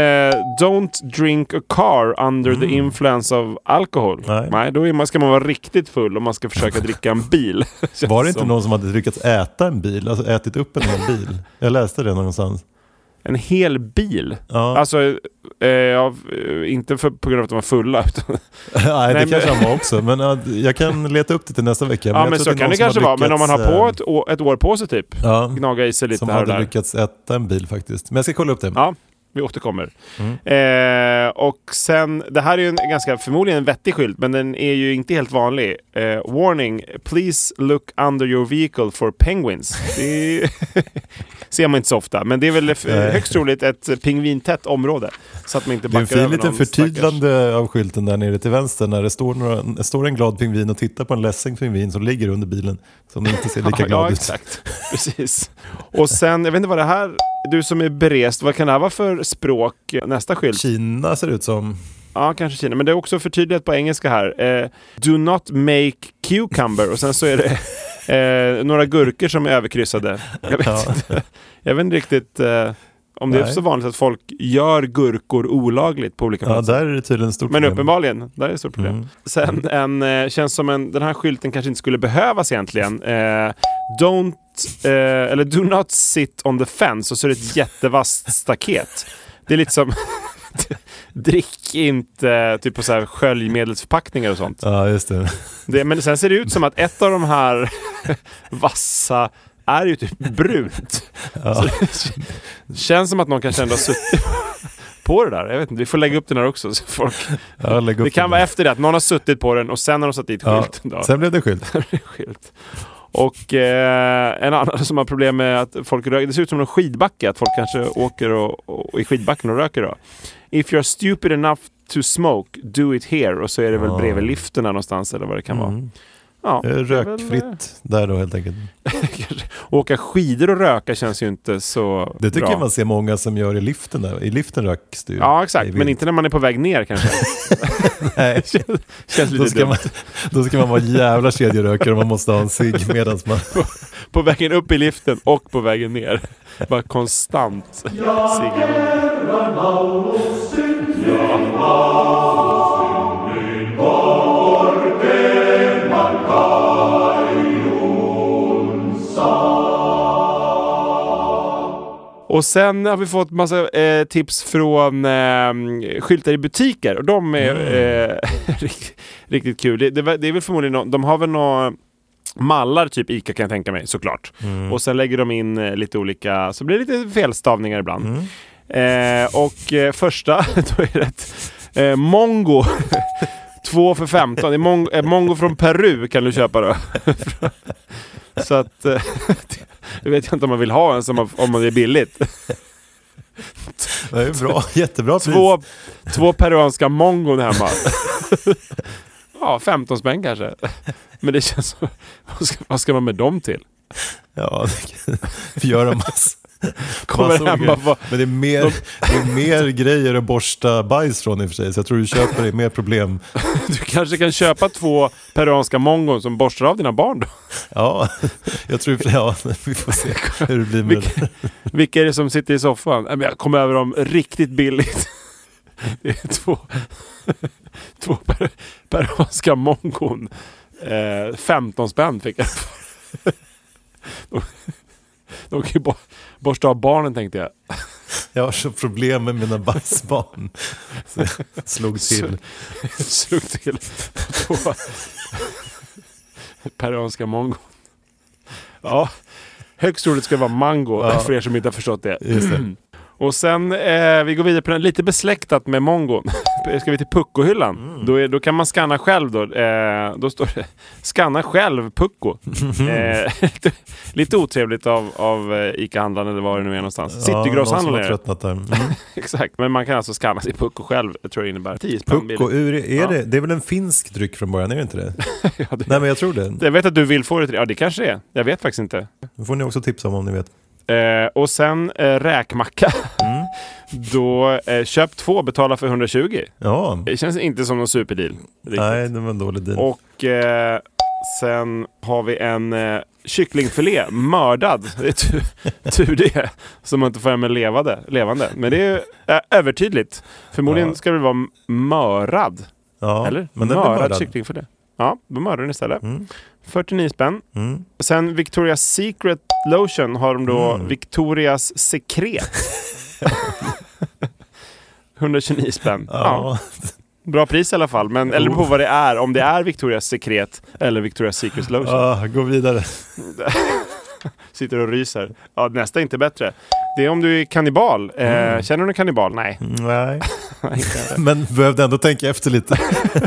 don't drink a car under the influence of alcohol. Mm. Nej. då man, ska man vara riktigt full om man ska försaka dricka en bil. Var det inte som. någon som hade lyckats äta en bil? Alltså ätit upp en bil? Jag läste det någonstans. En hel bil? Ja. Alltså, eh, ja, eh, inte för, på grund av att de var fulla. Utan, Nej, det men- kanske han var också. Men ja, jag kan leta upp det till nästa vecka. ja, jag men så är kan det som kanske vara. Men om man har på eh, ett, år- ett år på sig typ. Ja, Gnaga i sig lite som här och hade där. lyckats äta en bil faktiskt. Men jag ska kolla upp det. Ja, vi återkommer. Mm. Eh, och sen, det här är ju en ganska, förmodligen en vettig skylt, men den är ju inte helt vanlig. Eh, warning, please look under your vehicle for penguins. Ser man inte så ofta, men det är väl högst troligt ett pingvintätt område. Så att man inte Det är en backar fin liten förtydligande av skylten där nere till vänster när det står, några, det står en glad pingvin och tittar på en ledsen pingvin som ligger under bilen. Som inte ser lika ja, glad ja, ut. exakt. Precis. Och sen, jag vet inte vad det här, du som är berest, vad kan det här vara för språk? Nästa skylt? Kina ser det ut som. Ja, kanske Kina. Men det är också förtydligat på engelska här. Eh, Do not make cucumber. Och sen så är det eh, några gurkor som är överkryssade. Jag vet, Ja. inte, jag vet inte riktigt eh, om det är Nej. så vanligt att folk gör gurkor olagligt på olika Ja, platser. där är det tydligen stort Men problem. uppenbarligen, där är det stort problem. Mm. Sen en, eh, känns som en, den här skylten kanske inte skulle behövas egentligen. Eh, don't, eh, eller do not sit on the fence. Och så är det ett jättevasst staket. Det är lite som, drick inte typ på så här sköljmedelsförpackningar och sånt. Ja, just det. Det, men sen ser det ut som att ett av de här vassa är ju typ brunt. Ja. Det känns som att någon kanske ändå har suttit på det där. Jag vet inte, vi får lägga upp den här också. Så folk... Ja, det kan den vara efter det, att någon har suttit på den och sen har de satt dit Ja, skylten. Då. sen blev det skylt. Skylt. Och eh, en annan som har problem med att folk röker, det ser ut som en skidbacke, att folk kanske åker och, och, i skidbacken och röker då. If you're stupid enough to smoke, do it here. Och så är det väl bredvid liften där någonstans eller vad det kan vara. Ja, Eh, är väl, eh, Rökfritt där då helt enkelt. Åka skidor och röka känns ju inte så Det tycker bra. jag man ser många som gör i liften. Där. I liften röks det ju. Ja, exakt. Men inte när man är på väg ner kanske. Nej. känns, känns Då lite ska, dumt. man, då ska man vara jävla kedjerökare och man måste ha en cigg medan man... På vägen upp i liften och på vägen ner. Bara konstant cigg. Och sen har vi fått massa eh, tips från eh, skyltar i butiker och de är eh, rikt- riktigt kul. Det, det, det är väl förmodligen, de har väl några mallar typ ICA kan jag tänka mig såklart. Och sen lägger de in eh, lite olika, så blir det lite felstavningar ibland. Eh, och eh, första, då är det ett Mongo. Två för 15. Det är Mongo, från Peru kan du köpa då. Så att... Eh, det vet jag inte om man vill ha en som om det är billigt. Det är bra, jättebra pris. Två, två peruanska mongon hemma. ja, 15 spänn kanske. Men det känns som... Vad ska, vad ska man med dem till? Ja, det kan göra massor. Kommer hem bara- Men det är, mer, det är mer grejer att borsta bajs från i och för sig. Så jag tror du köper det mer problem. Du kanske kan köpa två peruanska mongon som borstar av dina barn då? Ja, jag tror ja, vi får se hur det blir med Vilka, vilka är det som sitter i soffan? Jag kom över dem riktigt billigt. Det är två, två per, peruanska mongon. Eh, 15 spänn fick jag. De, de kan ju bo- borsta av barnen tänkte jag. Jag har så problem med mina bajsbarn. Så jag slog till. Slog till två peruanska mongon. Ja, högst troligt ska det vara mango Ja. för er som inte har förstått det. Just det. Och sen, eh, vi går vidare på den lite besläktat med mongon. Ska vi till puckohyllan. Mm. Då, är, då kan man scanna själv då. Eh, då står det scanna själv pucko. eh, lite, lite otrevligt av, av eh, ICA-handlaren eller var det nu är någonstans. Ja, Citygrosshandlaren är det. tröttnat där. Mm. Exakt, men man kan alltså scanna sin pucko själv. Jag tror det innebär 10 spänn Pucko, billigt. ur, är Ja. det, det är väl en finsk dryck från början, är det inte det? Ja, det, Nej men jag tror det. jag vet att du vill få det till Ja, det kanske det är. Jag vet faktiskt inte. Det får ni också tipsa om om ni vet. Eh, och sen eh, räkmacka. Mm. Då eh, köp två, betala för 120. Ja, Det känns inte som någon superdeal. riktigt. nej det var en dålig deal. Och eh, sen har vi en eh, kycklingfilé, mördad. Det är tur, tur det. Som man inte får hem med levande, levande. Men det är eh, övertydligt. Förmodligen Ja. ska det vara mörad. ja, eller? Men den mördad. kycklingfilé. Ja, då mördar den istället. Mm. 49 spänn. Mm. Sen Victoria's Secret Lotion har de då Mm. Victorias Sekret. 129 spänn. Ja. Ja. Bra pris i alla fall, men eller på vad det är. Om det är Victorias Sekret eller Victoria's Secret Lotion. Ah, gå vidare. Sitter och ryser. Ja, nästa är inte bättre. Det är om du är kannibal. Mm. Eh, känner du kannibal? Nej. Nej, Inte heller. men behövde ändå tänka efter lite.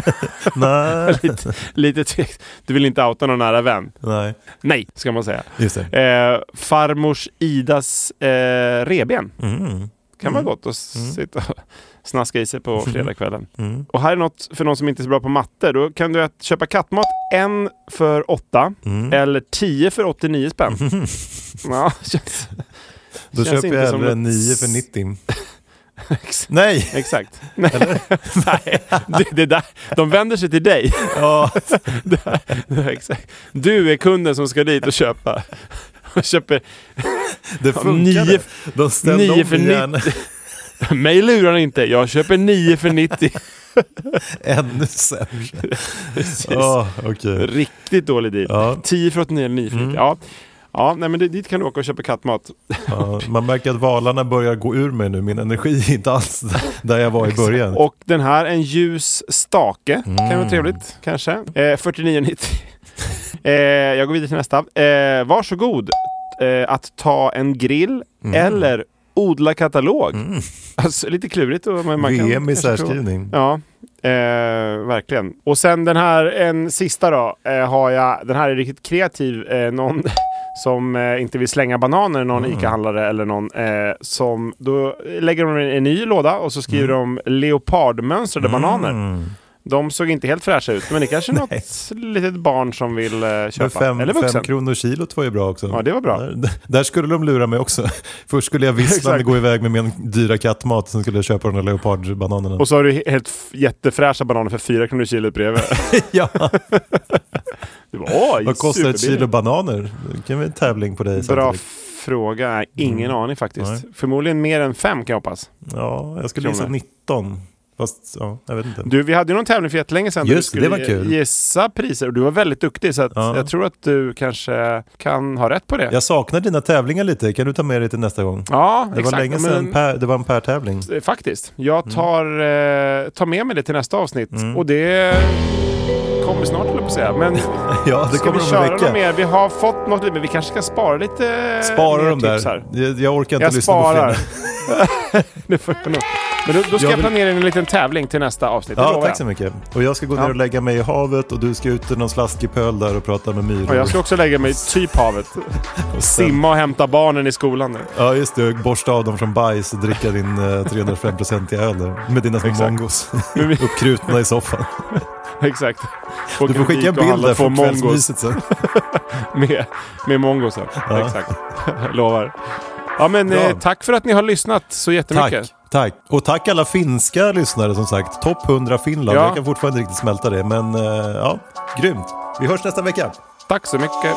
Nej. lite, lite tvek. Du vill inte outa någon nära vän? Nej, Nej, ska man säga. just. Eh, farmors Idas eh, reben. Mm. Kan vara Mm. gott att sitta och snaska i sig på fredagskvällen. Mm. Och här är något för någon som inte är så bra på matte. Då kan du köpa kattmat en för 8 Mm. eller 10 för 89 spänn. Ja, känns, Då köper jag hellre ett- 9 för 90. Ex- Nej! Exakt. Nej, det, det där, de vänder sig till dig. Ja, det här, exakt. Du är kunden som ska dit och köpa. Och köper det funkade. nio, De ställde nio för min hjärna 90. Mig lurar ni inte. Jag köper 9 för 90. ännu sämre. Precis. Ja, okej. Riktigt dålig deal. Ja. 10 för 89 eller 9 för 90. Mm. Ja. Ja, nej, men det, dit kan du åka och köpa kattmat. Ja, man märker att valarna börjar gå ur mig nu. Min energi är inte alls där jag var i början. Och den här, en ljus stake. Kan Mm. vara trevligt, kanske. Eh, 49,90. eh, jag går vidare till nästa. Eh, varsågod eh, att ta en grill Mm. eller odla katalog. Alltså, lite klurigt. Och man, man kan VM i särskrivning. Ja, eh, verkligen. Och sen den här, en sista då, eh, har jag. Den här är riktigt kreativ. Eh, någon som eh, inte vill slänga bananer, någon Mm. ICA-handlare eller någon, eh, som då lägger de en ny låda och så skriver de leopardmönstrade bananer. Mm. De såg inte helt fräscha ut, men det kanske är något litet barn som vill eh, köpa. fem, eller vuxen. fem kronor kilot var ju bra också. Ja, det var bra. Där, där skulle de lura mig också. Först skulle jag visslande gå iväg med min dyra kattmat, sen skulle jag köpa de där leopardbananerna. Och så har du helt jättefräscha bananer för 4 kronor kilot bredvid. ja. Oj, Vad kostar ett kilo bananer? Det kan vi en tävling på dig Bra samtidigt. fråga. Ingen aning faktiskt. Mm. Nej. Förmodligen mer än fem kan jag hoppas. Ja, jag skulle gissa Kronor. 19. Fast, ja, jag vet inte. Du, vi hade ju någon tävling för jättelänge sedan. Just det, var kul. gissa priser och du var väldigt duktig så Ja. jag tror att du kanske kan ha rätt på det. Jag saknar dina tävlingar lite, kan du ta med dig till nästa gång? Ja, Det exakt. var länge Men- sedan per, det var en per-tävling. Eh, Faktiskt. Jag tar, eh, tar med mig det till nästa avsnitt. Mm. Och det kommer snart, höll jag på att säga. Men Ja, det ska kommer vi köra något mer? Vi har fått något, men vi kanske ska spara lite Spara dem tips där. här. Jag, jag orkar inte Jag lyssna sparar. på fler. det får jag nog. Men då, då ska Jag jag, vill- planera in en liten tävling till nästa avsnitt. Ja, tack jag. så mycket. Och jag ska gå ner Ja. och lägga mig i havet och du ska ut i någon slaskig pöl där och prata med myror. Och jag ska också lägga mig i typ havet. Och sen- Simma och hämta barnen i skolan nu. Ja, just det. Borsta av dem från bajs och dricka din eh, 305-procentiga öl där. Med dina små mongos. Uppkrutna i soffan. Exakt. Du får skicka en bild där från kvällsmyset sen. med, med mongosen. Ja. Exakt. Lovar. Ja men eh, tack för att ni har lyssnat så jättemycket. Tack, tack. Och tack alla finska lyssnare som sagt. Topp 100 Finland. Ja. Jag kan fortfarande inte riktigt smälta det. Men eh, ja, grymt. Vi hörs nästa vecka. Tack så mycket.